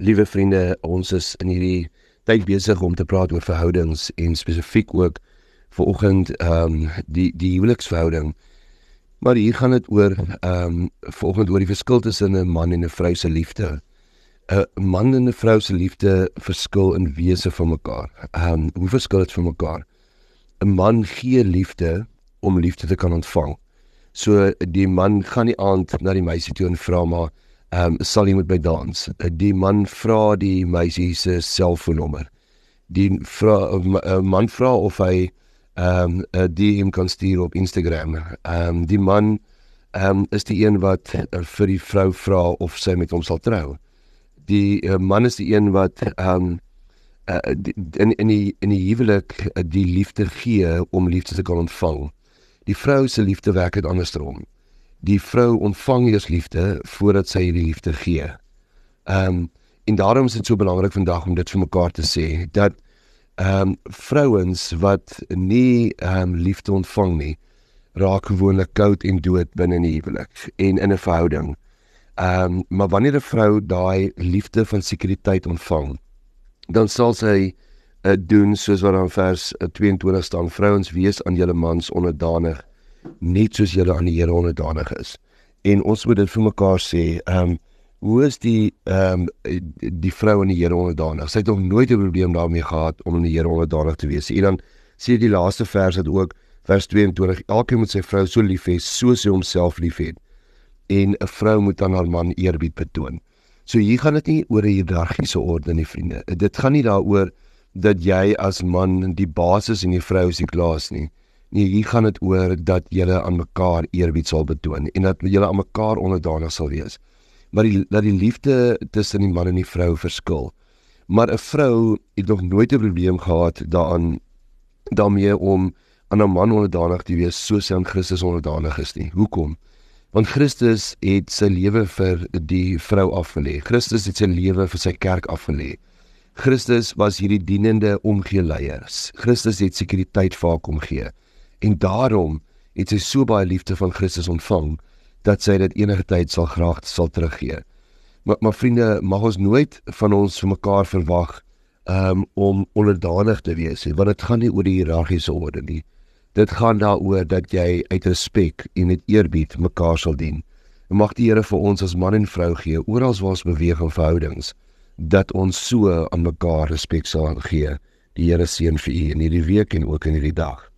Liewe vriende, ons is in hierdie tyd besig om te praat oor verhoudings en spesifiek ook vanoggend ehm um, die die huweliksverhouding. Maar hier gaan dit oor ehm um, vanoggend oor die verskil tussen 'n man en 'n vrou se liefde. 'n Man en 'n vrou se liefde verskil in wese van mekaar. Ehm um, hoe verskil dit van mekaar? 'n Man gee liefde om liefde te kan ontvang. So die man gaan nie aand na die meisie toe en vra maar ehm um, sal jy moet by dans. Die man vra die meisie se selfoonnommer. Die vra uh, man vra of hy ehm um, 'n DM kan stuur op Instagram. Ehm um, die man ehm um, is die een wat uh, vir die vrou vra of sy met hom sal trou. Die uh, man is die een wat ehm um, uh, die, in in die in die huwelik uh, die liefde gee om liefde te kan ontvang. Die vrou se liefde werk dit andersom die vrou ontvang eers liefde voordat sy die liefde gee. Ehm um, en daarom is dit so belangrik vandag om dit vir mekaar te sê dat ehm um, vrouens wat nie ehm um, liefde ontvang nie raak gewoonlik koud en dood binne 'n huwelik en in 'n verhouding. Ehm um, maar wanneer 'n vrou daai liefde van sekuriteit ontvang, dan sal sy uh, doen soos wat dan vers 22 eh, staan: Vrouens wees aan julle mans onderdanig net soos julle aan die Here onderdanig is. En ons moet dit vir mekaar sê, ehm um, hoe is die ehm um, die vrou aan die Here onderdanig? Sy het nog nooit 'n probleem daarmee gehad om aan die Here onderdanig te wees. En dan sê die laaste vers het ook vers 22, elkeen moet sy vrou so lief hê soos hy homself liefhet. En 'n vrou moet aan haar man eerbied betoon. So hier gaan dit nie oor 'n hiërargiese orde nie, vriende. Dit gaan nie daaroor dat jy as man die basis en die vrou is die klaas nie. Nee, hier gaan dit oor dat julle aan mekaar eerbied sal betoon en dat julle aan mekaar onderdanig sal wees. Maar die dat die liefde tussen die man en die vrou verskil. Maar 'n vrou het nog nooit 'n probleem gehad daaraan daarmee om aan 'n man onderdanig te wees soos hy aan Christus onderdanig is nie. Hoekom? Want Christus het sy lewe vir die vrou afgelê. Christus het sy lewe vir sy kerk afgelê. Christus was hierdie dienende omgee leiers. Christus het sekuriteit vir haar kom gee. En daarom het sy so baie liefde van Christus ontvang dat sy dit enige tyd sal graag sal teruggee. Maar maar vriende, mag ons nooit van ons vir mekaar verwag um, om onderdanig te wees nie, want dit gaan nie oor die hiërargiese orde nie. Dit gaan daaroor dat jy uit respek en met eerbied mekaar sal dien. En mag die Here vir ons as man en vrou gee oral waar ons beweeg in verhoudings dat ons so aan mekaar respek sal gee. Die Here seën vir u in hierdie week en ook in hierdie dag.